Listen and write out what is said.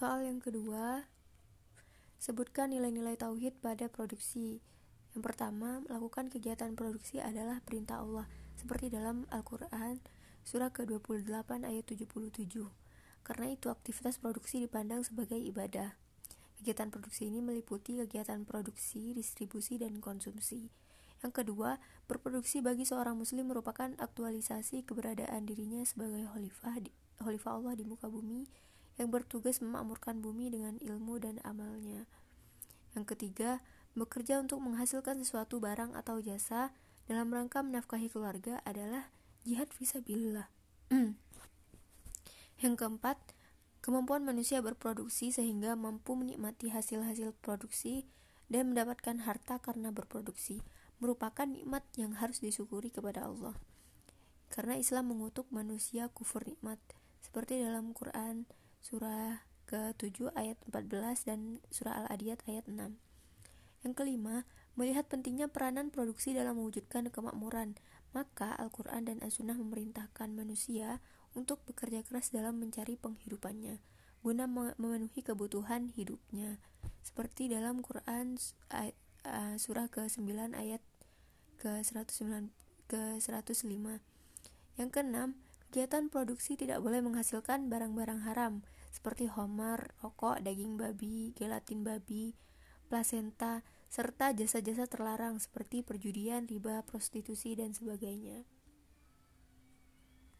Soal yang kedua, sebutkan nilai-nilai tauhid pada produksi. Yang pertama, melakukan kegiatan produksi adalah perintah Allah, seperti dalam Al-Quran, surah ke-28 ayat 77. Karena itu, aktivitas produksi dipandang sebagai ibadah. Kegiatan produksi ini meliputi kegiatan produksi, distribusi, dan konsumsi. Yang kedua, berproduksi bagi seorang muslim merupakan aktualisasi keberadaan dirinya sebagai khalifah, Allah di muka bumi yang bertugas memakmurkan bumi dengan ilmu dan amalnya. Yang ketiga, bekerja untuk menghasilkan sesuatu barang atau jasa dalam rangka menafkahi keluarga adalah jihad visabilillah. Yang keempat, kemampuan manusia berproduksi sehingga mampu menikmati hasil-hasil produksi dan mendapatkan harta karena berproduksi merupakan nikmat yang harus disyukuri kepada Allah. Karena Islam mengutuk manusia kufur nikmat, seperti dalam Quran surah ke-7 ayat 14 dan surah Al-Adiyat ayat 6. Yang kelima, melihat pentingnya peranan produksi dalam mewujudkan kemakmuran, maka Al-Quran dan As-Sunnah memerintahkan manusia untuk bekerja keras dalam mencari penghidupannya, guna memenuhi kebutuhan hidupnya. Seperti dalam Quran surah ke-9 ayat ke-109 ke-105. Yang keenam, Kegiatan produksi tidak boleh menghasilkan barang-barang haram seperti homer, rokok, daging babi, gelatin babi, plasenta, serta jasa-jasa terlarang seperti perjudian, riba, prostitusi, dan sebagainya.